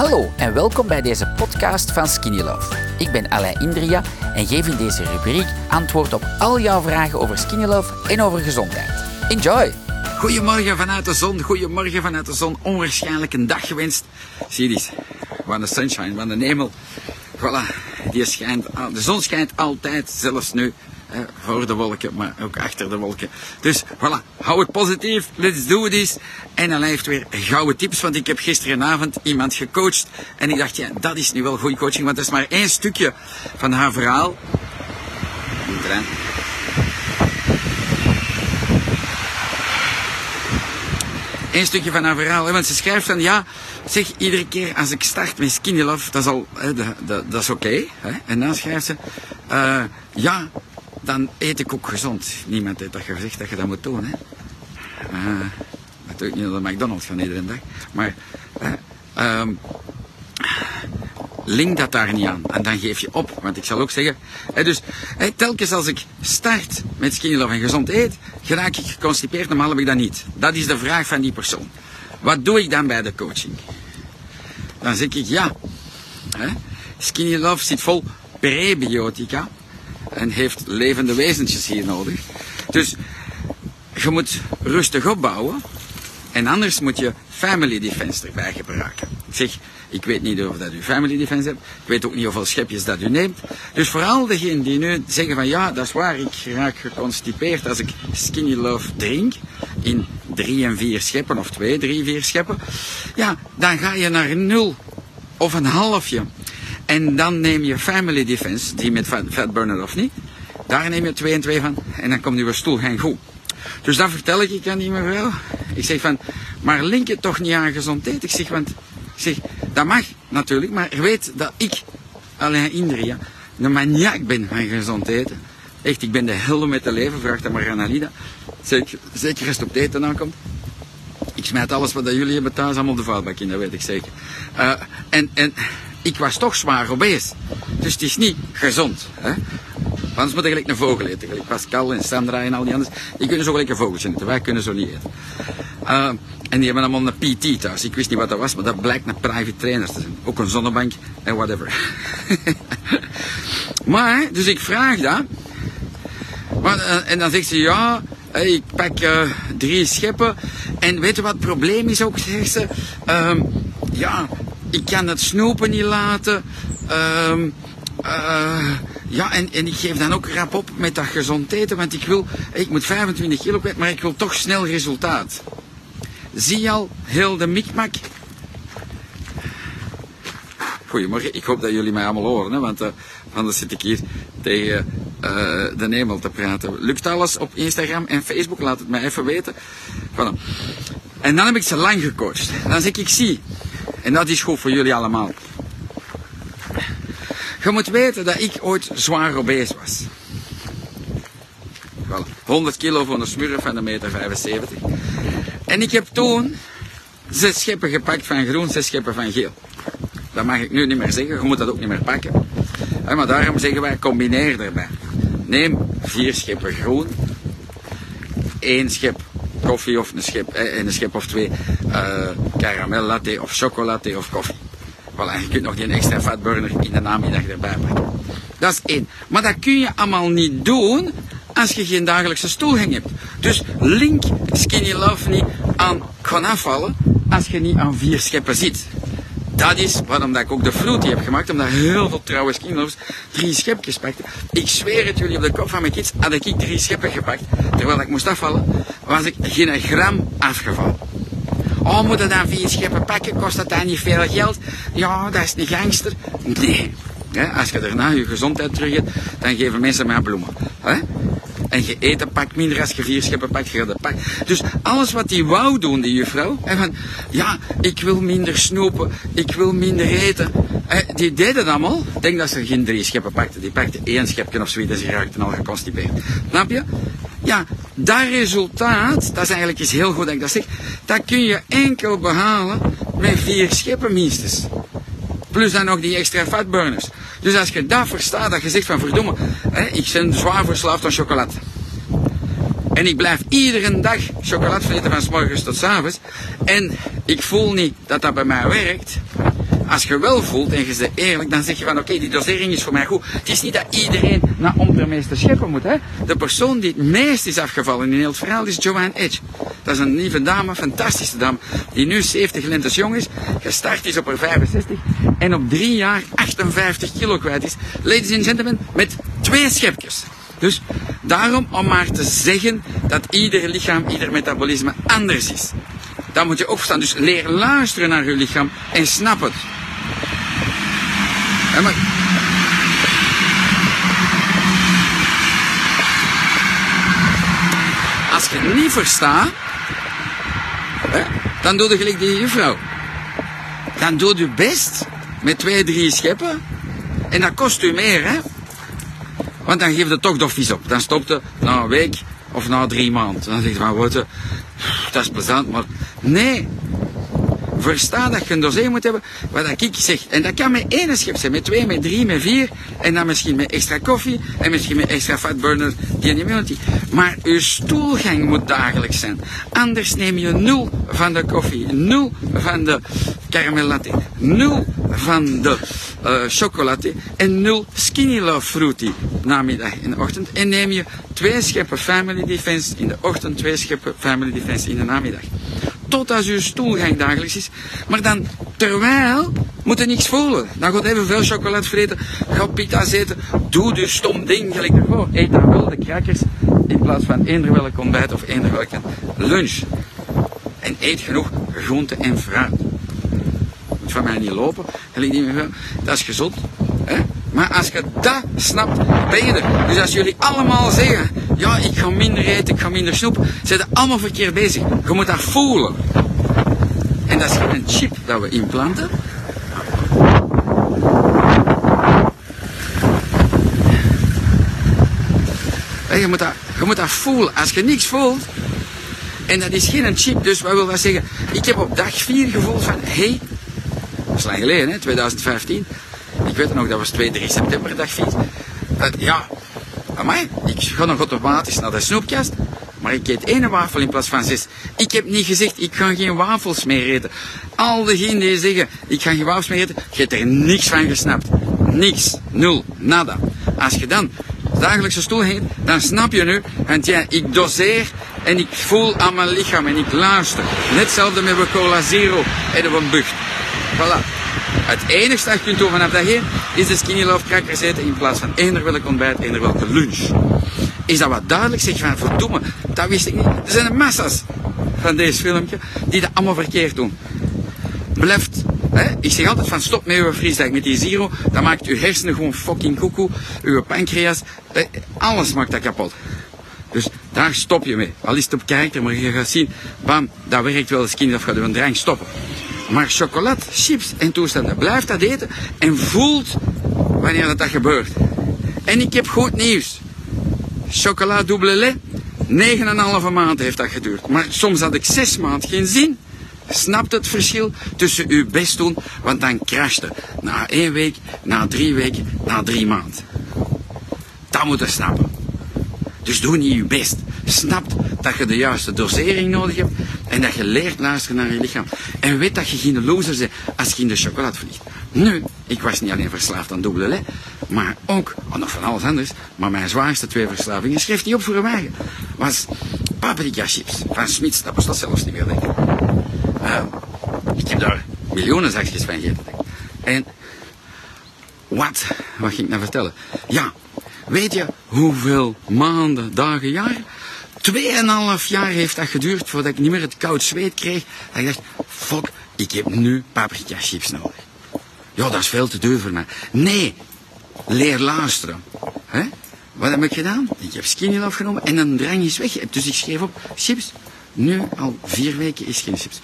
Hallo en welkom bij deze podcast van Skinny Love. Ik ben Alain Indria en geef in deze rubriek antwoord op al jouw vragen over Skinny Love en over gezondheid. Enjoy! Goedemorgen vanuit de zon, goedemorgen vanuit de zon. Onwaarschijnlijk een dag gewenst. Zie eens, van de sunshine, van de hemel. Voilà, die schijnt, de zon schijnt altijd, zelfs nu. Voor de wolken, maar ook achter de wolken. Dus voilà, hou het positief, let's do this. En dan heeft weer gouden tips, want ik heb gisterenavond iemand gecoacht. En ik dacht, ja, dat is nu wel goede coaching, want dat is maar één stukje van haar verhaal. Eén stukje van haar verhaal. Hè, want ze schrijft dan, ja, zeg, iedere keer als ik start met Skinny Love, dat is al, dat, is oké. en dan schrijft ze, uh, ja, dan eet ik ook gezond. Niemand heeft dat gezegd dat je dat moet doen. Hè. Uh, doe ik niet naar de McDonald's van iedere dag. Maar um, link dat daar niet aan. En dan geef je op. Want ik zal ook zeggen, hè, dus hè, telkens als ik start met skinny love en gezond eet, geraak ik geconstipeerd, normaal heb ik dat niet. Dat is de vraag van die persoon. Wat doe ik dan bij de coaching? Dan zeg ik ja. Hè, skinny love zit vol prebiotica en heeft levende wezentjes hier nodig. Dus je moet rustig opbouwen. En anders moet je family defense erbij gebruiken. Ik zeg, ik weet niet of dat u family defense hebt. Ik weet ook niet hoeveel schepjes dat u neemt. Dus vooral degenen die nu zeggen van ja, dat is waar, ik raak geconstipeerd als ik skinny love drink. In drie en vier scheppen, of twee, drie, vier scheppen. Ja, dan ga je naar nul of een halfje. En dan neem je Family Defense, die met Fatburner of niet. Daar neem je twee en twee van. En dan komt je stoel geen goed. Dus dan vertel ik aan die mevrouw. Ik zeg van, maar link je toch niet aan gezondheid? Ik zeg, want, zeg, dat mag natuurlijk, maar weet dat ik, alleen Indria, een maniak ben van gezond eten. Echt, ik ben de helde met te leven, vraag dat maar aan. Zeker, zeker als het op eten aankomt. Ik smijt alles wat dat jullie hebben thuis allemaal de vuilbak in, dat weet ik zeker. Uh, en, en ik was toch zwaar obese. Dus het is niet gezond. Hè? Anders moet je gelijk een vogel eten. Gelijk Pascal en Sandra en al die anderen. Die kunnen zo gelijk een vogeltje eten. Wij kunnen zo niet eten. Uh, en die hebben allemaal een PT thuis. Ik wist niet wat dat was, maar dat blijkt een private trainer te zijn. Ook een zonnebank en whatever. maar, dus ik vraag dat. Uh, en dan zegt ze, ja, ik pak drie scheppen. En weet je wat het probleem is ook, zegt ze? Uh, ja, ik kan het snoepen niet laten. Uh, uh, ja, en, en ik geef dan ook rap op met dat gezond eten, want ik wil, ik moet 25 kilo kwijt, maar ik wil toch snel resultaat. Zie je al heel de mikmak? Goedemorgen, ik hoop dat jullie mij allemaal horen, hè, want uh, anders zit ik hier tegen uh, de hemel te praten. Lukt alles op Instagram en Facebook? Laat het mij even weten. Voilà. En dan heb ik ze lang gecoacht. Dan zeg ik zie, en dat is goed voor jullie allemaal. Je moet weten dat ik ooit zwaar obese was. Wel, 100 kilo voor een smurf van een meter 75. En ik heb toen zes scheppen gepakt van groen, zes scheppen van geel. Dat mag ik nu niet meer zeggen, je moet dat ook niet meer pakken. Maar daarom zeggen wij, combineer erbij. Neem vier scheppen groen, één schep koffie of een schep, eh, een schep of twee uh, latte of chocolade of koffie. Voilà, je kunt nog die extra fatburner in de namiddag erbij pakken. Dat is één. Maar dat kun je allemaal niet doen als je geen dagelijkse stoelgang hebt. Dus link Skinny Love niet aan gaan afvallen als je niet aan vier scheppen zit. Dat is waarom dat ik ook de fruity heb gemaakt, omdat heel veel trouwe skinlovers drie schepjes pakten. Ik zweer het jullie op de kop van mijn kids, had ik drie scheppen gepakt, terwijl ik moest afvallen, was ik geen gram afgevallen. Oh, moet dan vier scheppen pakken? Kost dat dan niet veel geld? Ja, dat is niet gangster. Nee. als je daarna je gezondheid terug hebt, dan geven mensen mij bloemen. En je eet een pak minder als je vier scheppen pakt, je pak. Dus alles wat die wou doen, die juffrouw, en van, ja, ik wil minder snoepen, ik wil minder eten. die deden dat allemaal. Ik denk dat ze geen drie scheppen pakte. Die pakte één schepje of zoiets en ze raakten al geconstipeerd. Snap je? Ja, dat resultaat, dat is eigenlijk iets heel goed dat ik dat zeg, dat kun je enkel behalen met vier scheppen minstens. Plus dan nog die extra fatburners. Dus als je dat verstaat, dat je zegt van verdomme, hè, ik ben zwaar verslaafd aan chocolade. En ik blijf iedere dag chocolade eten van s morgens tot s avonds. En ik voel niet dat dat bij mij werkt. als je wel voelt en je bent eerlijk, dan zeg je van oké, die dosering is voor mij goed. Het is niet dat iedereen naar om de scheppen moet. Hè? De persoon die het meest is afgevallen in heel het verhaal is Joanne Edge. Dat is een lieve dame, fantastische dame, die nu 70 lentes jong is, gestart is op haar 65 en op drie jaar 58 kilo kwijt is. Ladies and gentlemen, met twee schepjes. Dus daarom om maar te zeggen dat ieder lichaam, ieder metabolisme anders is. Dan moet je opstaan. Dus leer luisteren naar je lichaam en snap het. Maar... Als je het niet verstaat, dan doe je gelijk die juffrouw. Dan doe je best met twee, drie scheppen. En dat kost u meer, hè. Want dan geef je toch nog vies op. Dan stopt het na een week of na drie maanden. Dan zeg je van, wat, dat is plezant, maar nee. Versta dat je een dossier moet hebben, wat ik zeg. En dat kan met één schip zijn, met twee, met drie, met vier. En dan misschien met extra koffie en misschien met extra fatburner die immunity. Maar uw stoelgang moet dagelijks zijn. Anders neem je nul van de koffie, nul van de caramel latte, nul van de uh, chocolade en nul skinny love fruity namiddag en ochtend. En neem je twee scheppen family defense in de ochtend, twee scheppen family defense in de namiddag. Tot als uw stoelgang dagelijks is. Maar dan, terwijl, moet je niks voelen. Dan gaat even veel chocolade vreten, gaat pita's eten, doe dus stom ding gelijk ervoor. Eet dan wel de crackers in plaats van eender welk ontbijt of eender welke lunch. En eet genoeg groente en fruit. Van mij niet lopen, meer Dat is gezond. Hè? Maar als je dat snapt, ben je er. Dus als jullie allemaal zeggen, ja, ik ga minder eten, ik ga minder snoep, zijn allemaal verkeerd bezig. Je moet dat voelen. En dat is geen chip dat we implanten. Je moet, dat, je moet dat voelen. Als je niks voelt, en dat is geen chip, dus wat wil dat zeggen? Ik heb op dag 4 gevoeld van, hey, dat lang geleden, hè, 2015. Ik weet nog, dat was 2, 3 september, dag 4. Uh, ja, amai, ik ga nog automatisch naar de snoepkast. Maar ik eet één wafel in plaats van zes. Ik heb niet gezegd, ik ga geen wafels meer eten. Al diegenen die zeggen, ik ga geen wafels meer eten, je hebt er niks van gesnapt. Niks. Nul. Nada. Als je dan dagelijkse stoel heet, dan snap je nu, want ja, ik doseer en ik voel aan mijn lichaam en ik luister. Net met mijn cola zero en een bucht. Voilà. Het enige dat je kunt doen vanaf dat hier is de skinny love crackers eten in plaats van eender welk ontbijt, eender welke lunch. Is dat wat duidelijk? Zeg van verdomme, dat wist ik niet. Er zijn massa's van deze filmpje die dat allemaal verkeerd doen. Blijft, ik zeg altijd van stop met uw frisdag met die zero, dan maakt uw hersenen gewoon fucking koekoe, uw pancreas, alles maakt dat kapot. Dus daar stop je mee. Al is het op karakter, maar je gaat zien, bam, dat werkt wel, de skinny of gaat een drank stoppen. Maar chocolade, chips en toestanden, blijf dat eten en voelt wanneer dat, dat gebeurt. En ik heb goed nieuws. Chocola double lait, 9,5 maand heeft dat geduurd. Maar soms had ik 6 maanden geen zin. Snapt het verschil tussen uw best doen, want dan crasht het. Na één week, na drie weken, na drie maanden. Dat moet je snappen. Dus doe niet je best. Snap dat je de juiste dosering nodig hebt en dat je leert luisteren naar je lichaam. En weet dat je geen loser bent als je in de chocolade vliegt. Nu, ik was niet alleen verslaafd aan dubbele lait, maar ook, oh, nog van alles anders, maar mijn zwaarste twee verslavingen, schreef die op voor een wagen, was paprika chips van Smits, dat dat zelfs niet meer, denk ik. Uh, ik heb daar miljoenen zakjes van gegeten. En wat, wat ging ik nou vertellen? Ja, weet je hoeveel maanden, dagen, jaren? Tweeënhalf jaar heeft dat geduurd voordat ik niet meer het koud zweet kreeg. Dat ik dacht, fuck, ik heb nu paprika chips nodig. Ja, dat is veel te duur voor mij. Nee, leer luisteren. Hè? Wat heb ik gedaan? Ik heb skinny love genomen en een drang is weg. Dus ik schreef op, chips. Nu al vier weken is geen chips.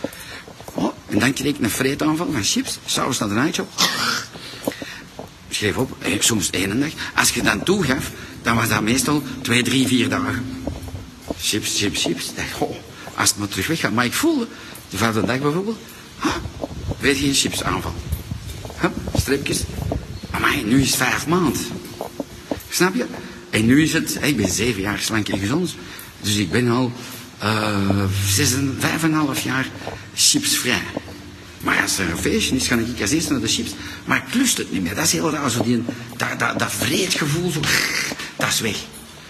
Oh, en dan kreeg ik een vreetaanval van chips. S'avonds naar de nightshop. Schreef op, eh, soms één dag. Als je dan toegaf, dan was dat meestal twee, drie, vier dagen. Chips, chips, chips. Oh, als het maar terug weggaat. Maar ik voelde, de vijfde dag bijvoorbeeld, ah, weer geen chips aanval. Hup, stripjes. Maar nu is het vijf maand. Snap je? En nu is het, ik ben zeven jaar slank en gezond. Dus ik ben al uh, zes, vijf en een half jaar chipsvrij. Maar als er een feestje is, ga ik als eerste naar de chips. Maar ik lust het niet meer. Dat is heel raar. Zo die, dat, dat, dat vreedgevoel, zo, dat is weg.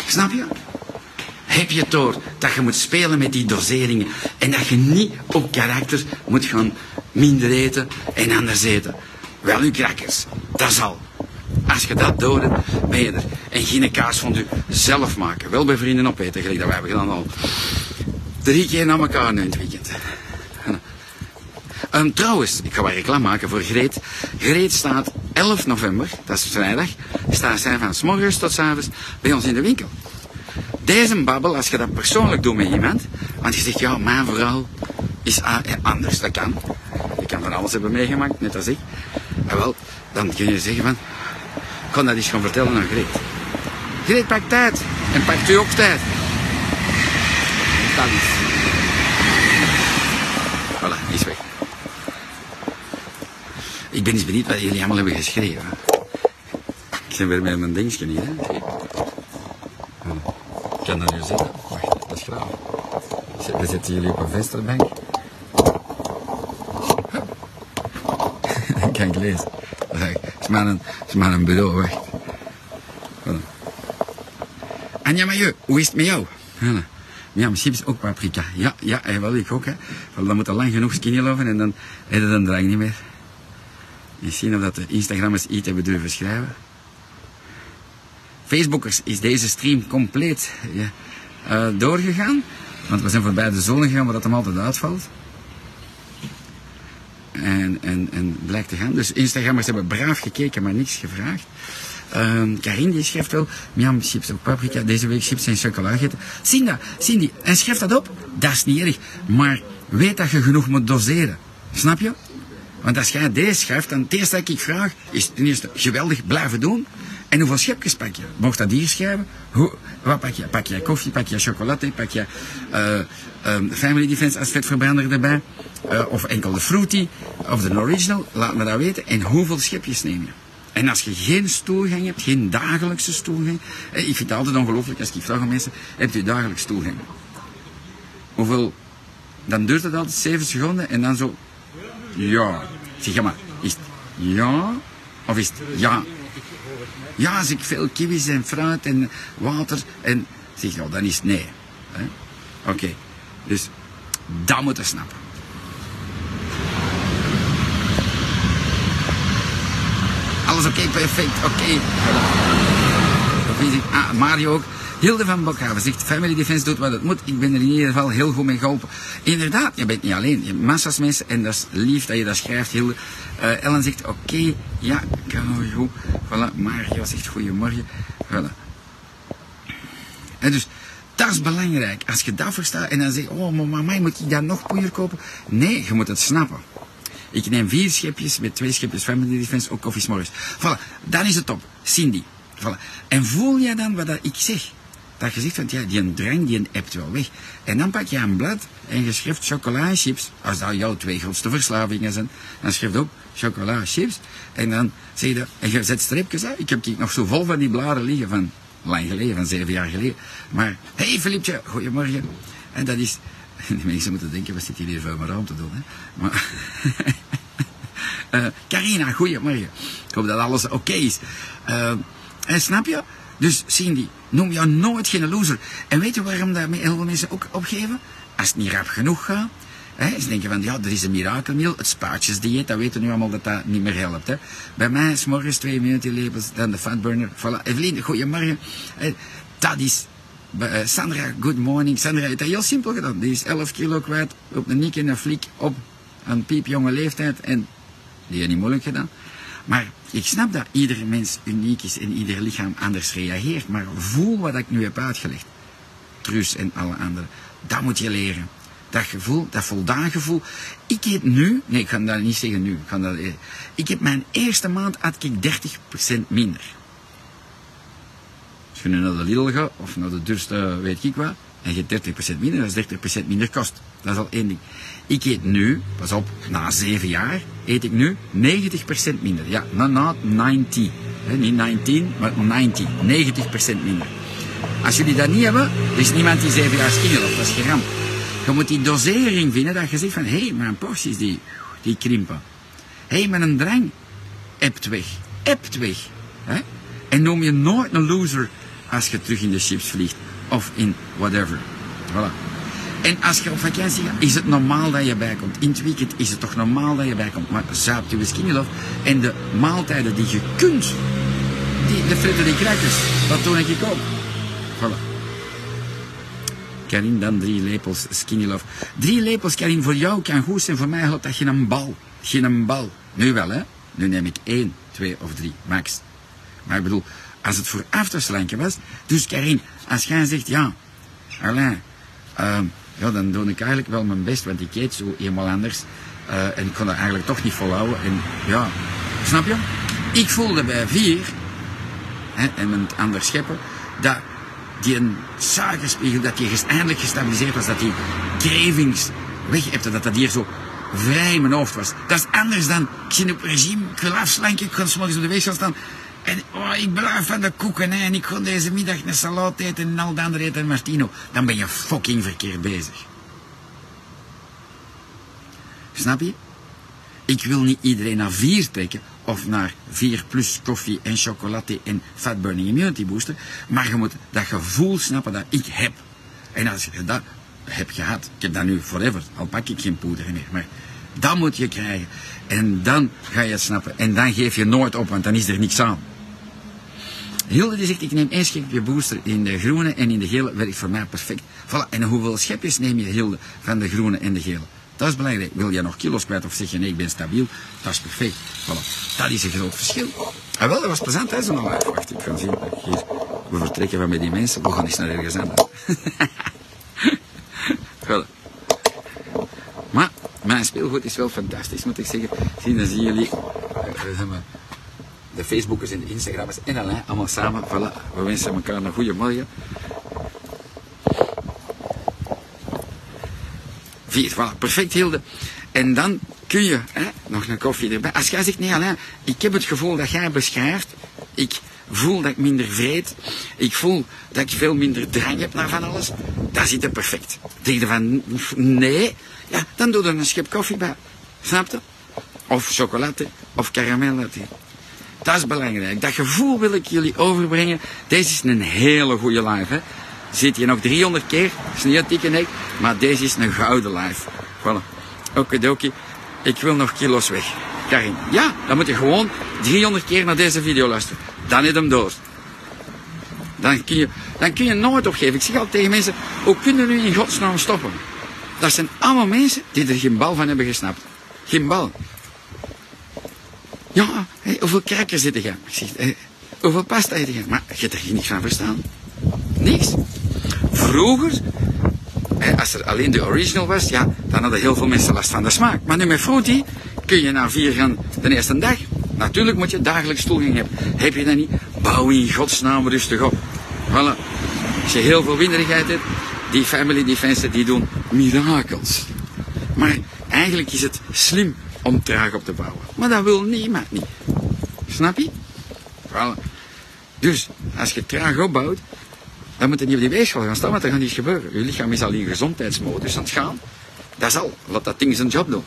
Snap je? Heb je het door dat je moet spelen met die doseringen. En dat je niet op karakter moet gaan minder eten en anders eten. Wel, uw krakkers, dat is al. Als je dat doet, ben je er. En geen kaas van u zelf maken. Wel bij vrienden opeten, gelijk dat wij hebben gedaan al. Drie keer na elkaar nu in het weekend. Um, trouwens, ik ga wel reclame maken voor Greet. Greet staat 11 november, dat is vrijdag, staat zij van s morgens tot s avonds bij ons in de winkel. Deze babbel, als je dat persoonlijk doet met iemand, want je zegt, ja, mijn vrouw is anders, dat kan. Je kan van alles hebben meegemaakt, net als ik. En wel, dan kun je zeggen van, ik kan dat eens gaan vertellen aan Greet. Greet pakt tijd en pakt u ook tijd. Dat is. Voilà, is weg. Ik ben eens benieuwd wat jullie allemaal hebben geschreven. Ik ben weer met mijn dingetje hier. Hè. Ik kan dat nu zitten. Wacht, dat is graag. We zitten jullie op een vensterbank. Dat kan ik lezen. Dat is maar een, is maar een bureau, wacht. Anja Majeu, hoe is het met jou? Ja, misschien is ook paprika. Ja, ja, wel, ik ook. Hè. Dan moet er lang genoeg skinny loven en dan heb je dan drang niet meer. Je zien of dat de Instagrammers iets hebben durven schrijven. Facebookers is deze stream compleet uh, doorgegaan. Want we zijn voorbij de zone gegaan waar dat hem altijd uitvalt. En, en, en blijkt te gaan. Dus Instagrammers hebben braaf gekeken, maar niks gevraagd. Uh, Karin die schrijft wel, miam, chips op paprika, deze week chips en chocola gegeten. Cindy, Cindy, en schrijf dat op. Dat is niet erg. Maar weet dat je genoeg moet doseren. Snap je? Want als jij deze schrijft, dan het eerste dat ik vraag, is ten eerste geweldig blijven doen. En hoeveel schepjes pak je? Mocht dat hier schrijven? Hoe, wat pak je? Pak je koffie, pak je chocolade, pak je uh, um, Family Defense als vetverbrander erbij? Uh, of enkel de Fruity, of de Original? Laat me dat weten. En hoeveel schepjes neem je? En als je geen stoelgang hebt, geen dagelijkse stoelgang. Ik vind het altijd ongelooflijk als ik vraag aan mensen, hebt u dagelijks stoelgang? Hoeveel? Dan duurt het altijd 7 seconden en dan zo, ja. Zeg maar, is het ja of is het ja? Ja, als ik veel kiwis en fruit en water en... Zeg, nou, dan is het nee. Oké, dus dat moeten snappen. Alles oké, perfect, oké. Ah, Mario ook. Hilde van Bokhaven zegt, Family Defense doet wat het moet. Ik ben er in ieder geval heel goed mee geholpen. Inderdaad, je bent niet alleen. Je hebt massa's mensen en dat is lief dat je dat schrijft, Hilde. Uh, Ellen zegt, oké, okay, ja, kan goed. Voilà, Mario zegt, goedemorgen. Voilà. En dus, dat is belangrijk. Als je dat verstaat en dan zegt, oh, maar mij moet ik dan nog poeier kopen? Nee, je moet het snappen. Ik neem vier schepjes met twee schepjes Family Defense, ook koffie morgens. Voilà, dan is het top. Cindy. Voilà. En voel je dan wat ik zeg? Dat je zegt van ja, die drang die hebt wel weg. En dan pak je een blad en je schrijft chocolachips, als dat jouw twee grootste verslavingen zijn, dan schrijf je op chocolachips en dan zeg je, en je zet streepjes uit. Ik heb die nog zo vol van die bladen liggen van lang geleden, van zeven jaar geleden. Maar, hé hey, Filipje, goedemorgen. En dat is, de mensen moeten denken, wat zit hier voor mijn raam te doen, hè. Maar, uh, Carina, goedemorgen. Ik hoop dat alles oké is. Uh, en snap je? Dus Cindy, noem jou nooit geen loser. En weet je waarom dat heel veel mensen ook opgeven? Als het niet rap genoeg gaat. Hè, ze denken van, ja, er is een mirakelmeal, het spaatjesdieet, dat weten we nu allemaal dat dat niet meer helpt. Hè. Bij mij is morgens twee lepels, dan de fatburner. Voilà. Evelien, goedemorgen. Eh, dat is uh, Sandra, good morning. Sandra heeft dat heel simpel gedaan. Die is 11 kilo kwijt op een nik en een flik op een piepjonge leeftijd. En die heeft niet moeilijk gedaan. Maar ik snap dat ieder mens uniek is en ieder lichaam anders reageert. Maar voel wat ik nu heb uitgelegd. Truus en alle anderen. Dat moet je leren. Dat gevoel, dat voldaan gevoel. Ik heb nu, nee ik ga dat niet zeggen nu. Ik, ga dat, ik heb mijn eerste maand had ik 30% minder. Als je nu naar de Lidl gaat, of naar de duurste weet ik wat, en je hebt 30% minder, dat is 30% minder kost. Dat is al één ding. Ik eet nu, pas op, na zeven jaar, eet ik nu 90% minder. Ja, not, not 90. He, niet 19, maar 90. 90% minder. Als jullie dat niet hebben, is niemand die zeven jaar skinny loopt. Dat is geram. Je moet die dosering vinden dat je zegt van, hé, hey, mijn porties die, die krimpen. Hé, hey, een drang, ebt weg. Ebt weg. En noem je nooit een loser als je terug in de chips vliegt. Of in whatever. Voilà. En als je op vakantie gaat, is het normaal dat je bijkomt. In het weekend is het toch normaal dat je bijkomt. Maar zuipt je whisky love en de maaltijden die je kunt, die, de fritten, die crackers, dat doe ik ook. Voilà. Karin, dan drie lepels Skinny Love. Drie lepels, Karin, voor jou kan goed zijn. Voor mij helpt dat geen een bal. Geen een bal. Nu wel, hè. Nu neem ik één, twee of drie, max. Maar ik bedoel, als het voor afterslanken was... Dus Karin, als jij zegt, ja, Alain, uh, ja, dan doe ik eigenlijk wel mijn best, want ik eet zo eenmaal anders. Uh, en ik kon dat eigenlijk toch niet volhouden. En ja, snap je? Ik voelde bij vier, hè, en het ander scheppen, dat die een suikerspiegel, dat die eindelijk gestabiliseerd was, dat die cravings weg hebt, dat dat hier zo vrij in mijn hoofd was. Dat is anders dan, ik zie op regime, ik wil afslanken, ik kan s'morgens op de weegschaal staan. En oh, ik blijf van de koeken hè, en ik ga deze middag een salade eten en al de andere eten martino. Dan ben je fucking verkeerd bezig. Snap je? Ik wil niet iedereen naar vier trekken of naar vier plus koffie en chocolade en fat burning immunity booster. Maar je moet dat gevoel snappen dat ik heb. En als je dat hebt gehad, ik heb dat nu forever, al pak ik geen poeder meer. Maar dat moet je krijgen. En dan ga je het snappen. En dan geef je nooit op, want dan is er niks aan. Hilde die zegt, ik neem één schepje booster in de groene en in de gele werkt voor mij perfect. Voilà. En hoeveel schepjes neem je, Hilde, van de groene en de gele? Dat is belangrijk. Wil je nog kilo's kwijt of zeg je nee, ik ben stabiel? Dat is perfect. Voilà. Dat is een groot verschil. Ah, wel, dat was plezant, hè, zo'n live. Wacht, ik ga zien. Hier, we vertrekken van met die mensen. We gaan eens naar ergens anders. voilà. Maar, mijn speelgoed is wel fantastisch, moet ik zeggen. Zien, dan zien jullie... Uh, de Facebookers en de Instagrammers en Alain, allemaal samen. Voilà, we wensen elkaar een goede morgen. Vier, voilà, perfect Hilde. En dan kun je hè, nog een koffie erbij. Als jij zegt, nee Alain, ik heb het gevoel dat jij beschrijft, ik voel dat ik minder vreed, ik voel dat ik veel minder drang heb naar van alles, dat zit er perfect. Denk je van, nee, ja, dan doe er een schep koffie bij. Snap je? Of chocolade, of karamel. Dat is belangrijk. Dat gevoel wil ik jullie overbrengen. Deze is een hele goede live. Hè? Zit je nog 300 keer. Is niet een dikke nek. Maar deze is een gouden live. Voilà. Okidoki. Ik wil nog kilo's weg. Karin. Ja, dan moet je gewoon 300 keer naar deze video luisteren. Dan is hem door. Dan kun, je, dan kun je nooit opgeven. Ik zeg altijd tegen mensen, hoe kunnen nu in godsnaam stoppen? Dat zijn allemaal mensen die er geen bal van hebben gesnapt. Geen bal. Ja, hoeveel crackers zitten je? Ik zeg, hoeveel pasta je? Maar je hebt er niks van verstaan. Niks. Vroeger, als er alleen de original was, ja, dan hadden heel veel mensen last van de smaak. Maar nu met Fruity kun je naar vier gaan de eerste dag. Natuurlijk moet je dagelijks toegang hebben. Heb je dat niet? Bouw in godsnaam rustig op. Voilà. Als je heel veel winderigheid hebt, die family defense die doen mirakels. Maar eigenlijk is het slim om traag op te bouwen. Maar dat wil niemand niet. Snap je? Voilà. Dus, als je traag opbouwt, dan moet je niet op die weegschaal gaan staan, want dan gaat iets gebeuren. Je lichaam is al in gezondheidsmodus aan het gaan. Dat is al. Laat dat ding zijn job doen.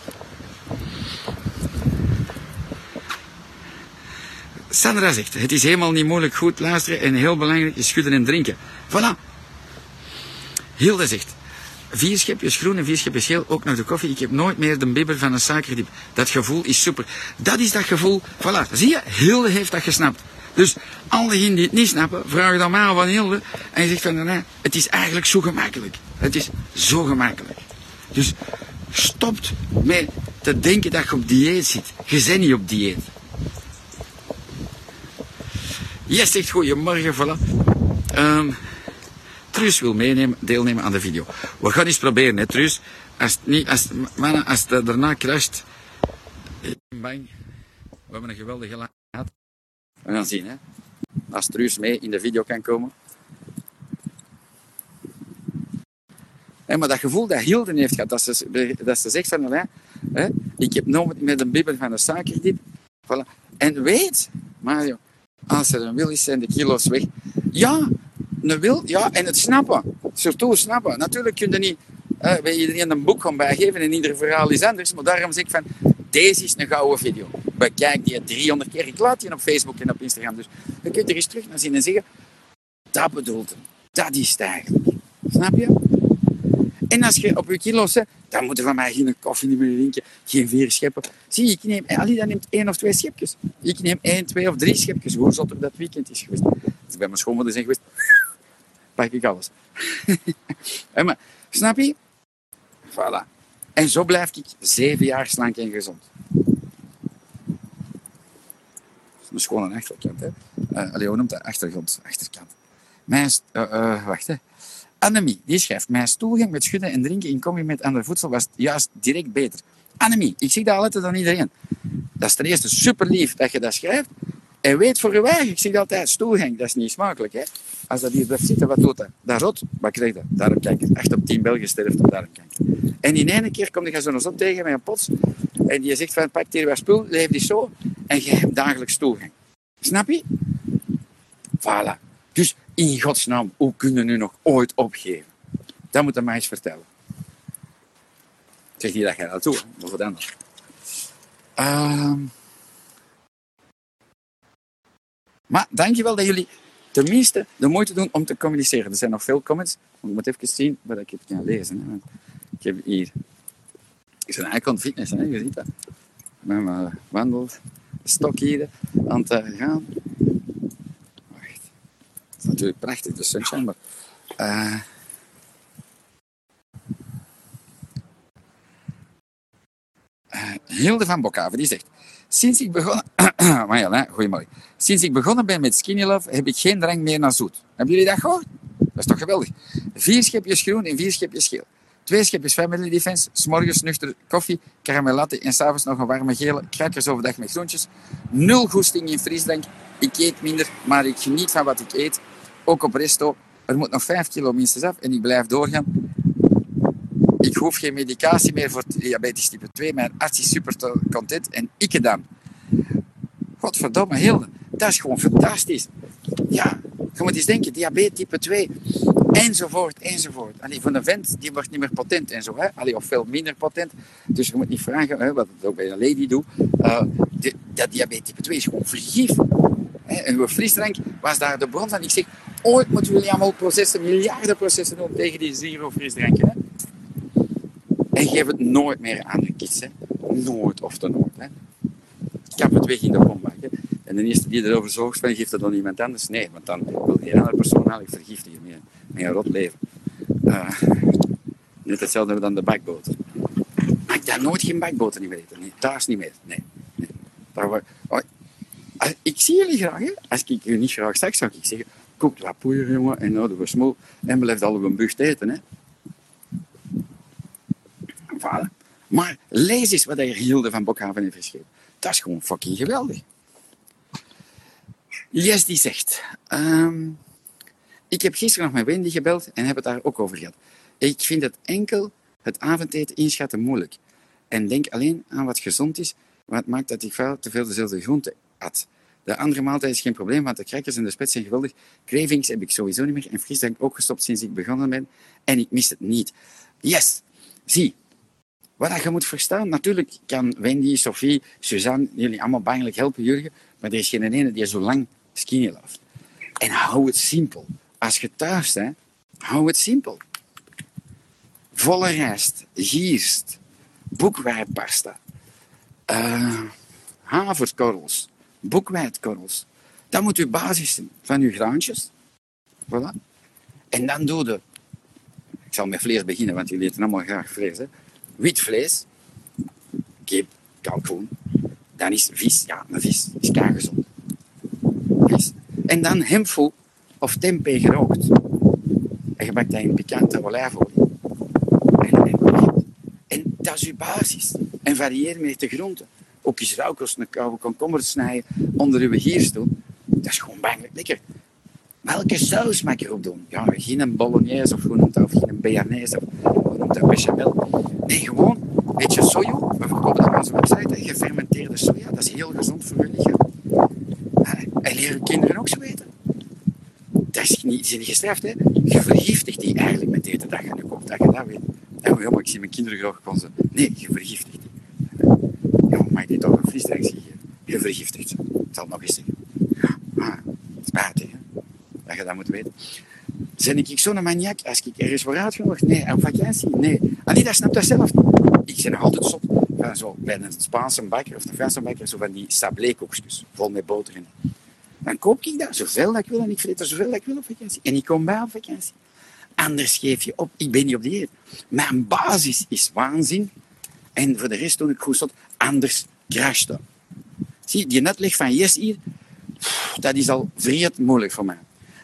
Sandra zegt, het is helemaal niet moeilijk goed luisteren en heel belangrijk is schudden en drinken. Voilà. Hilde zegt, Vier schepjes groen en vier schepjes geel, ook nog de koffie. Ik heb nooit meer de bibber van een suikerdip. Dat gevoel is super. Dat is dat gevoel. Voilà, zie je? Hilde heeft dat gesnapt. Dus alle die het niet snappen, vragen dan maar van Hilde. En je zegt van, nee, het is eigenlijk zo gemakkelijk. Het is zo gemakkelijk. Dus stopt met te denken dat je op dieet zit. Je bent niet op dieet. Jij zegt goedemorgen, voilà. Um, Truus wil meenemen, deelnemen aan de video. We gaan eens proberen, hè, Truus. Als het, niet, als, mannen, als het daarna crasht. Bang. We hebben een geweldige live gehad. We gaan zien, hè. Als Truus mee in de video kan komen. Hey, maar dat gevoel dat Hilden heeft gehad, dat ze, dat ze zegt van, hè, ik heb nooit met een bibber van een suikerdip. Voilà. En weet, Mario, als er een wil is, zijn de kilo's weg. Ja, een wil, ja, en het snappen. Surtout snappen. Natuurlijk kun je niet uh, bij iedereen een boek gaan bijgeven en ieder verhaal is anders. Maar daarom zeg ik van, Deze is een gouden video. Bekijk die 300 keer. Ik laat die op Facebook en op Instagram. Dus je kunt er eens terug naar zien en zeggen, dat bedoelt hem. Dat is het eigenlijk. Snap je? En als je op je kilo's zet, dan moet je van mij geen koffie meer drinken, geen vier scheppen. Zie, ik neem, Alida neemt één of twee schepjes. Ik neem één, twee of drie schepjes. Hoe zot er dat weekend is geweest. Als ik bij mijn schoonmoeder zijn geweest, pak ik alles. snap je? Voilà. En zo blijf ik zeven jaar slank en gezond. Dat is een schone achterkant, hè. Uh, allee, hoe noemt dat? Achtergrond, achterkant. Mijn, uh, uh, wacht, hè. Annemie, die schrijft, mijn stoelgang met schudden en drinken in combi met ander voedsel was juist direct beter. Annemie, ik zie dat altijd aan iedereen. Dat is ten eerste super lief dat je dat schrijft. En weet voor je eigen, ik zeg altijd, stoelgang, dat is niet smakelijk. Hè? Als dat hier blijft zitten, wat doet dat? Dat rot, wat krijg je? Kijken. 8 op 10 Belgen sterft op daarom kijken. En in één keer kom je zo'n zon tegen met een pots. En die zegt van, pak hier wat spul, leef die zo. En je hebt dagelijks stoelgang. Snap je? Voilà. Dus in godsnaam, hoe kunnen nu nog ooit opgeven? Dat moet je mij eens vertellen. Ik zeg niet dat jij dat doet, maar wat anders. Uh, maar dankjewel dat jullie tenminste de moeite doen om te communiceren. Er zijn nog veel comments. Ik moet even zien wat ik heb kan lezen. Hè. Ik heb hier... Ik ben het fitness, hè. je ziet dat. Met mijn wandelstok hier aan het gaan. Wacht. Het is natuurlijk prachtig, de sunshine, maar... Uh, uh, Hilde van Bokhaven, die zegt... Sinds ik begonnen... Sinds ik begonnen ben met Skinny Love, heb ik geen drang meer naar zoet. Hebben jullie dat gehoord? Dat is toch geweldig? Vier schepjes groen en vier schepjes geel. Twee schepjes Family Defense, s'morgens nuchter koffie, karamellatte en s'avonds nog een warme gele, crackers overdag met groentjes. Nul goesting in frisdrank. Ik eet minder, maar ik geniet van wat ik eet. Ook op resto. Er moet nog 5 kilo minstens af en ik blijf doorgaan. Ik hoef geen medicatie meer voor diabetes type 2. Mijn arts is super content en ik dan. Godverdomme, Hilde. Dat is gewoon fantastisch. Ja, je moet eens denken, diabetes type 2, enzovoort, enzovoort. Allee, van een vent, die wordt niet meer potent en zo, hè. Allee, of veel minder potent. Dus je moet niet vragen, hè, wat ik ook bij een lady doe, de, dat diabetes type 2 is gewoon vergif. En uw frisdrank was daar de bron van. Ik zeg, ooit moeten jullie allemaal processen, miljarden processen doen tegen die zero frisdranken. Hè? Geef het nooit meer aan de kids. Nooit of te nooit. Hè? Kap het weg in de. Hè? En de eerste die erover zorgt, van, geeft het dan iemand anders? Nee, want dan wil die andere persoon eigenlijk vergiftigen met, een rot leven. Uh, net hetzelfde dan de bakboter. Maar ik daar nooit geen bakboter meer eten. Nee, niet meer. Nee. Daar, oh, ik zie jullie graag. Als ik jullie niet graag zag, zou ik zeggen, kook wat jongen, en nou, we smoel. En blijft al op een bucht eten. Hè? Maar lees eens wat hij Hilde van Bokhaven heeft geschreven. Dat is gewoon fucking geweldig. Yes, die zegt... Um, ik heb gisteren nog met Wendy gebeld en heb het daar ook over gehad. Ik vind het enkel het avondeten inschatten moeilijk. En denk alleen aan wat gezond is, wat maakt dat ik te veel dezelfde groenten at. De andere maaltijd is geen probleem, want de crackers en de spets zijn geweldig. Cravings heb ik sowieso niet meer en frisdrank ook gestopt sinds ik begonnen ben. En ik mis het niet. Yes! Zie, wat je moet verstaan, natuurlijk kan Wendy, Sophie, Suzanne jullie allemaal bangelijk helpen, Jurgen, maar er is geen ene die zo lang skinny loopt. En hou het simpel. Als je thuis bent, hou het simpel. Volle rijst, gierst, boekwijdpasta, uh, haverkorrels, boekwijdkorrels. Dat moet uw basis zijn van uw graantjes. Voilà. En dan doe je... Ik zal met vlees beginnen, want jullie eten allemaal graag vlees. Hè? Wit vlees, kip, kalkoen. Dan is vis, ja, een vis is gezond. Vis. En dan hemfo of tempeh gerookt. En je bakt dat in pikante olijfolie. En, en, en dat is uw basis. En varieer met de groenten. Ook eens rauwkost, een koude komkommer snijden, onder uw giers doen. Dat is gewoon bangelijk lekker. Welke saus mag je erop doen? Ja, geen bolognese of, hoe of geen bearnaise of dat, bechamel. Nee, gewoon een beetje soja. We verkopen dat op onze website. Gefermenteerde soja, dat is heel gezond voor je lichaam. En leren kinderen ook zo weten. Dat is niet, is niet hè. Je vergiftigt die eigenlijk met eten dat je nu koopt, dat je dat weet. Ja, maar ik zie mijn kinderen graag konzen. Nee, je vergiftigt die. Ja, mag die toch een frisdrank geven. Je vergiftigt. Ik zal het nog eens zeggen. Ah, spijtig, hè? Dat je dat moet weten. Zijn ik zo'n maniak als ik ergens word uitgenodigd? Nee. Op vakantie? Nee. Allee, dat snapt dat zelf. Ik ben altijd zot zo, bij een Spaanse bakker of een Franse bakker, zo van die sablé-koekjes, vol met boter in. Dan koop ik dat, zoveel dat ik wil, en ik vreet er zoveel dat ik wil op vakantie. En ik kom bij op vakantie. Anders geef je op. Ik ben niet op dieet. Mijn basis is waanzin. En voor de rest doe ik goed zot. Anders crasht dat. Zie, die netleg van yes hier, dat is al vreed moeilijk voor mij.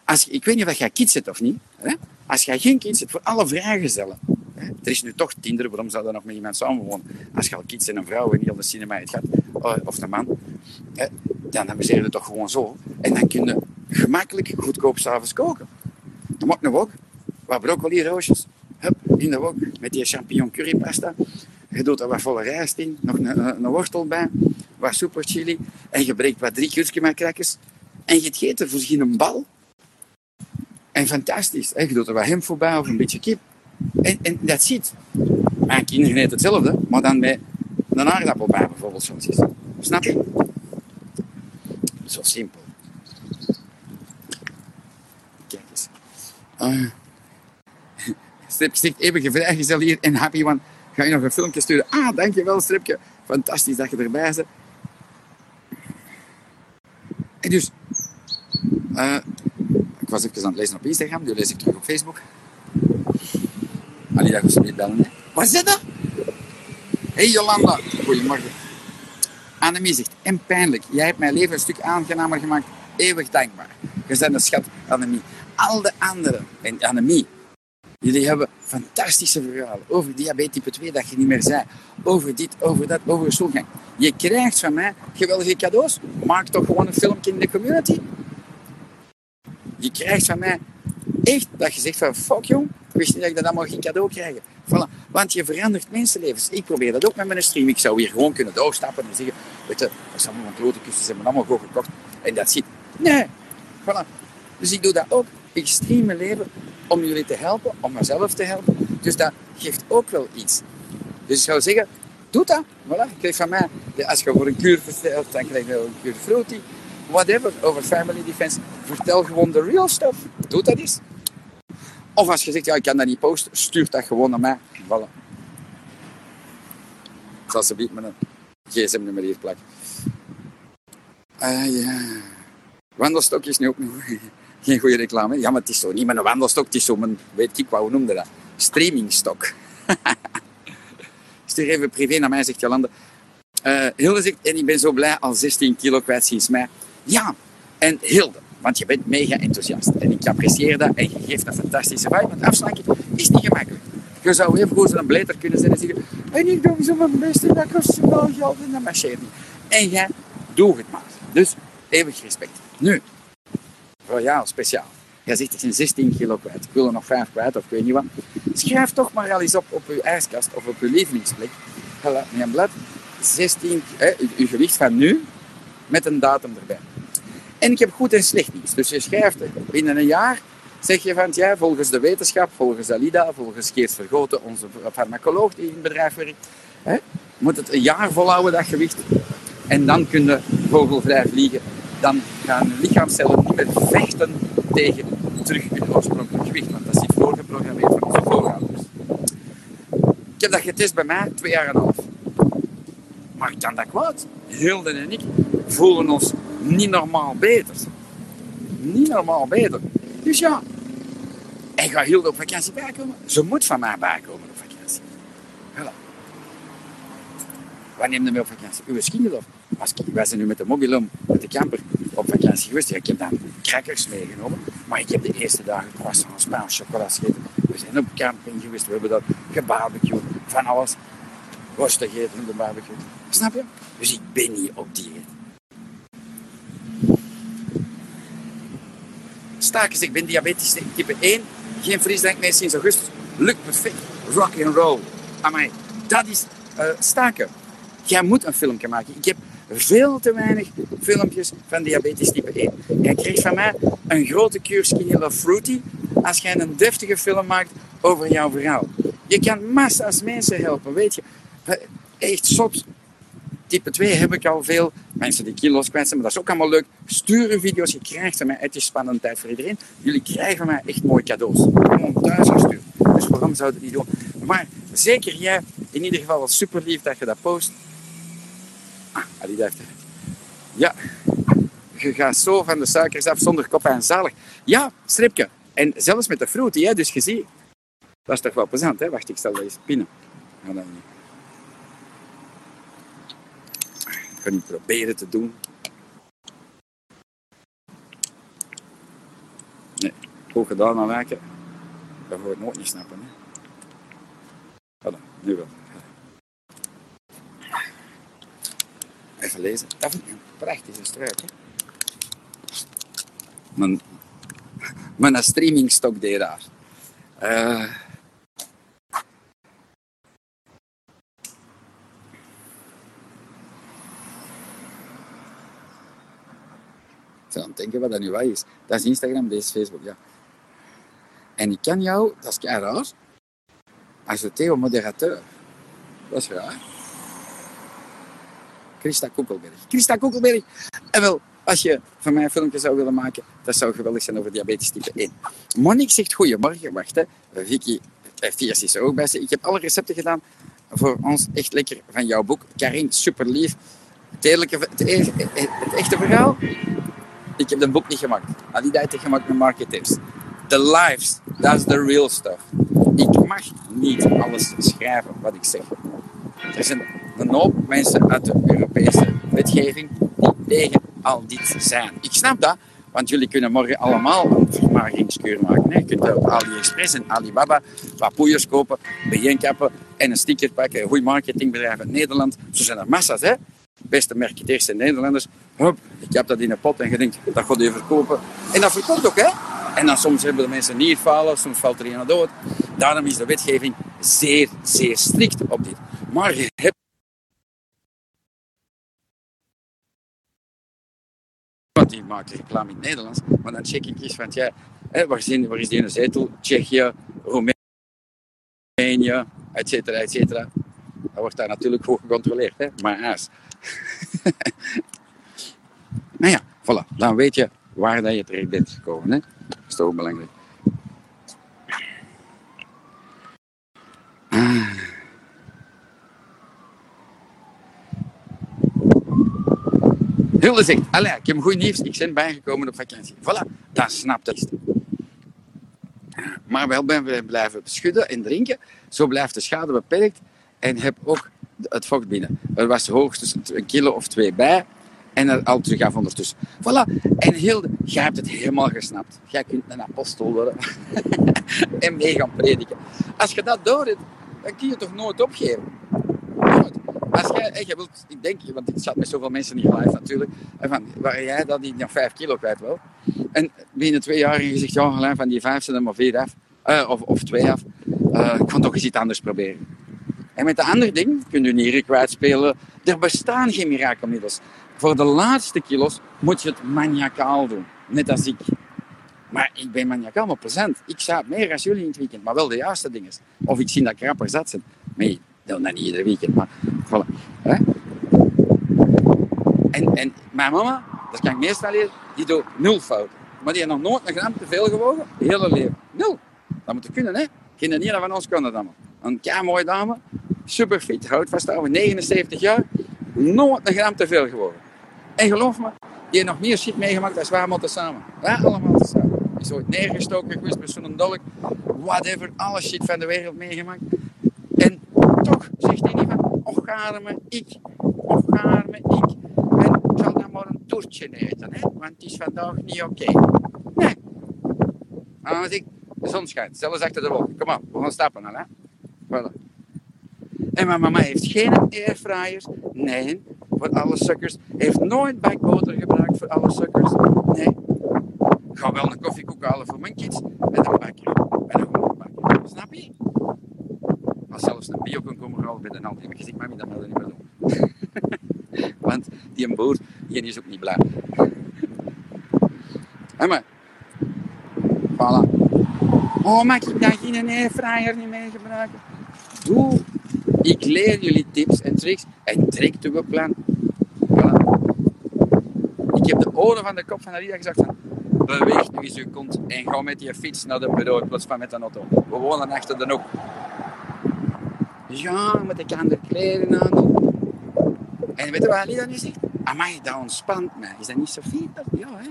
Als, ik weet niet of jij kids hebt of niet. Hè? Als jij geen kids hebt, voor alle vrijgezellen. Hè? Er is nu toch Tinder, waarom zou dat nog met iemand samenwonen? Als je al kids en een vrouw en niet op de cinema het gaat, oh, of de man, dan amuseer je het toch gewoon zo. En dan kun je gemakkelijk goedkoop s'avonds koken. Dat mag nog ook. Wat broccoli roosjes, hup, in de wok, met die champignon currypasta. Je doet er wat volle rijst in, nog een, een, een wortel bij, wat super chili. En je breekt wat drie kurkuma-crackers. En je eet er voor een bal. En fantastisch. Je doet er wat hem voorbij of een beetje kip. En, dat ziet. Mijn kinderen eten hetzelfde, maar dan met een aardappel bij bijvoorbeeld soms is. Snap je? Zo simpel. Kijk eens. Uh, Strip zegt eeuwige vrijgezel hier en happy one. Ga je nog een filmpje sturen? Ah, dankjewel Stripje. Fantastisch dat je erbij bent. En dus, ik was even aan het lezen op Instagram, nu lees ik terug op Facebook. Allee, dat je niet bellen. Hè. Wat is dat? Hey Jolanda, goedemorgen. Annemie zegt, en pijnlijk, jij hebt mijn leven een stuk aangenamer gemaakt. Eeuwig dankbaar. Je bent een schat, Annemie. Al de anderen, en Annemie, jullie hebben fantastische verhalen over diabetes type 2 dat je niet meer zei. Over dit, over dat, over schoolgang. Je krijgt van mij geweldige cadeaus. Maak toch gewoon een filmpje in de community. Je krijgt van mij echt dat je zegt van fuck jong, ik wist niet dat ik dat allemaal geen cadeau krijgen. Voilà. Want je verandert mensenlevens. Ik probeer dat ook met mijn stream. Ik zou hier gewoon kunnen doorstappen en zeggen, weet je, dat zijn allemaal grote kussens, ze hebben allemaal goed gekocht. En dat ziet. Nee. Voilà. Dus ik doe dat ook. Ik stream mijn leven om jullie te helpen, om mezelf te helpen. Dus dat geeft ook wel iets. Dus ik zou zeggen, doe dat. Voilà. Je krijgt van mij, als je voor een kuur vertelt, dan krijg je een kuur fruity. Whatever, over family defense. Vertel gewoon de real stuff. Doe dat eens. Of als je zegt, ja, ik kan dat niet posten, stuur dat gewoon naar mij. Voilà. Ik zal ze mijn gsm-nummer hier plakken. Ah ja. Wandelstok is nu ook nog geen goede reclame. Ja, maar het is zo niet mijn wandelstok, het is zo mijn, weet ik wat, hoe noemde dat? Streamingstok. Stuur even privé naar mij, zegt Jolande. Uh, Hilde zegt, en ik ben zo blij, al 16 kilo kwijt sinds mij. Ja, en Hilde, want je bent mega enthousiast. En ik apprecieer dat en je geeft een fantastische vibe. Want afslanken is niet gemakkelijk. Je zou even goed een bleter kunnen zijn en zeggen, en ik doe zo mijn best en dat kost wel geld en dat marcheert niet. En jij, doe het maar. Dus, eeuwig respect. Nu, voor speciaal. Jij zegt, ik ben 16 kilo kwijt. Ik wil er nog 5 kwijt of ik weet niet wat. Schrijf toch maar al eens op op uw ijskast of op uw lievelingsplek. Met een blad. 16, eh, uw gewicht van nu met een datum erbij. En ik heb goed en slecht nieuws. Dus je schrijft binnen een jaar, zeg je van ja, volgens de wetenschap, volgens Alida, volgens Geert Vergoten, onze farmacoloog die in het bedrijf werkt, hè, moet het een jaar volhouden, dat gewicht. En dan kunnen vogelvrij vliegen. Dan gaan lichaamcellen niet meer vechten tegen terug hun oorspronkelijk gewicht. Want dat zit voorgeprogrammeerd van onze voorouders. Ik heb dat getest bij mij twee jaar en een half. Maar ik kan dat kwaad. Hilde en ik voelen ons niet normaal beter. Niet normaal beter. Dus ja, en gaat Hilde op vakantie bijkomen? Ze moet van mij bijkomen op vakantie. Voilà. Wanneer neem je mee op vakantie? Uw skingeloof. Wij zijn nu met de mobilom, met de camper, op vakantie geweest. ik heb dan crackers meegenomen. Maar ik heb de eerste dagen croissants, Spaans, chocola gegeten. We zijn op camping geweest. We hebben dat gebarbecue, van alles. Worst gegeten op de barbecue. Snap je? Dus ik ben niet op dieet. Staken ik ben diabetes type 1. Geen frisdrank meer sinds augustus. Lukt perfect. Rock and roll. Amai, dat is uh, staken. Jij moet een filmpje maken. Ik heb veel te weinig filmpjes van diabetes type 1. Jij krijgt van mij een grote cure Skinny Fruity als jij een deftige film maakt over jouw verhaal. Je kan massa's mensen helpen, weet je. Echt zot. Type 2 heb ik al veel. Mensen die kilo's kwijt zijn, maar dat is ook allemaal leuk. Stuur uw video's, je krijgt van mij. Het is spannende tijd voor iedereen. Jullie krijgen mij echt mooie cadeaus. Gewoon thuis gestuurd. Dus waarom zou je het niet doen? Maar zeker jij, in ieder geval wel super lief dat je dat post. Ah, die dacht, ja, je gaat zo van de suikers af zonder kop en zalig. Ja, stripje. En zelfs met de fruity, hè, dus je ziet, dat is toch wel plezant, hè? Wacht, ik stel dat eens binnen. Ja, dan... Ik ga niet proberen te doen. Nee, goed gedaan aan werken. Dat ga ik nooit niet snappen. Hè? Voilà, nu wel. Even lezen. Dat vind ik een prachtige struik. Hè? Mijn, mijn streamingstok deed daar. Uh, aan het denken wat dat nu wat is. Dat is Instagram, deze is Facebook, ja. En ik kan jou, dat is kei raar, ajouter moderateur. Dat is raar. Christa Koekelberg. Christa Koekelberg. En wel, als je van mij een filmpje zou willen maken, dat zou geweldig zijn over diabetes type 1. Monique zegt goedemorgen, wacht hè. Vicky Fiers is er ook bij. Ik heb alle recepten gedaan voor ons. Echt lekker van jouw boek. Karin, super lief. Het, het echte verhaal, ik heb een boek niet gemaakt. Al die tijd gemaakt met marketers. The lives, that's the real stuff. Ik mag niet alles schrijven wat ik zeg. Er zijn een hoop mensen uit de Europese wetgeving die tegen al dit zijn. Ik snap dat, want jullie kunnen morgen allemaal een vermageringskuur maken. Hè. Je kunt op AliExpress en Alibaba wat poeiers kopen, bijeenkappen en een sticker pakken. Goed marketingbedrijf in Nederland. Zo zijn er massa's, hè. Beste marketeers en Nederlanders. Hup, ik heb dat in een pot en je denkt, dat gaat je verkopen. En dat verkoopt ook, hè. En dan soms hebben de mensen nierfalen, soms valt er iemand dood. Daarom is de wetgeving zeer, zeer strikt op dit. Maar je hebt Want die maken reclame in het Nederlands. Maar dan check ik eens van, ja, hè, waar, is die, waar is die ene zetel? Tsjechië, Roemenië, et cetera, Dat wordt daar natuurlijk goed gecontroleerd, hè? maar aas. nou ja, voilà. Dan weet je waar dat je terecht bent gekomen. Hè? Dat is toch belangrijk. Ah. Zegt, allee, ik heb goed nieuws, ik ben bijgekomen op vakantie. Voilà, dat snapt het. Maar wel blijven schudden en drinken. Zo blijft de schade beperkt en heb ook het vocht binnen. Er was hoogstens een kilo of twee bij en er al terug af ondertussen. Voilà. En Hilde, jij hebt het helemaal gesnapt. Jij kunt een apostel worden en mee gaan prediken. Als je dat doet, dan kun je toch nooit opgeven. Als jij, wilt, ik denk, want ik zat met zoveel mensen niet live natuurlijk, en van, waar jij dat die nog vijf kilo kwijt wil. En binnen twee jaar je zegt, ja, van die vijf zijn er maar vier af, uh, of, of twee af. Uh, ik ga toch eens iets anders proberen. En met de andere ding kun je nieren kwijtspelen. Er bestaan geen mirakelmiddels. Voor de laatste kilo's moet je het maniacaal doen. Net als ik. Maar ik ben maniacaal, maar plezant. Ik zou meer als jullie in het weekend, maar wel de juiste dingen. Of ik zie dat krapper zat zijn. Maar dat niet ieder weekend, maar. Hè? En, en mijn mama, dat kan ik meestal leren, die doet nul fouten. Maar die heeft nog nooit een gram te veel gewogen, hele leven. Nul. Dat moet je kunnen, hè. Geen ene van ons kan dat allemaal. Een kei mooie dame, super fit, houdt vast over 79 jaar, nooit een gram te veel gewogen. En geloof me, die heeft nog meer shit meegemaakt als wij moeten samen. Allemaal. Die is ooit neergestoken geweest met zo'n dolk, whatever, alle shit van de wereld meegemaakt. En toch zegt hij niet van, och arme ik, och arme ik. En ik zal dan maar een toertje eten, hè? want het is vandaag niet oké. Nee. Maar als ik, de zon schijnt, zelfs achter de wolken. Kom op, we gaan stappen al, hè. Voilà. En mijn mama heeft geen airfryers. Nee, voor alle sukkers. Heeft nooit bakboter gebruikt voor alle sukkers. Nee. Ik ga wel een koffiekoek halen voor mijn kids. Met een bakker. Met een gewone bakker. Snap je? Als zelfs een komen halen bij hand. Heb ik gezegd, mami, dat wil ik niet meer doen. Want die een boer, die is ook niet blij. Maar. Voilà. Oh, mag ik dan geen airfryer niet meer gebruiken? Doe Ik leer jullie tips en tricks en trek uw plan. Voilà. Ik heb de oren van de kop van Alida gezegd van beweeg nu eens je kont en ga met je fiets naar de bureau in van met de auto. We wonen achter de hoek. Ja, met de andere kleren aan. En weet je wat Alida nu zegt? Amai, dat ontspant mij. Is dat niet zo fijn? Ja, hè?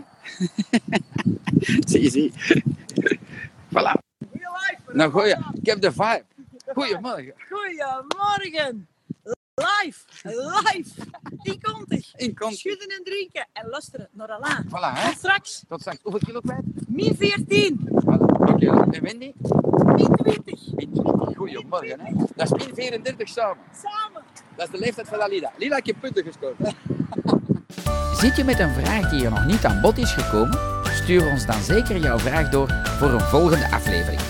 zie, zie. Voilà. Nou, goeie. Ik heb de vibe. Goedemorgen. Goedemorgen. Live, live. Die komt er. In kont. Schudden en drinken en luisteren naar Alain. Voilà, hè? En straks, Tot straks. Hoeveel kilo kwijt? min 14, Voilà. Oké. En Wendy? min 20. Min 20. Goedemorgen, hè? Dat is min 34 samen. Samen. Dat is de leeftijd van Alida. Lila, ik heb punten gescoord. Zit je met een vraag die er nog niet aan bod is gekomen? Stuur ons dan zeker jouw vraag door voor een volgende aflevering.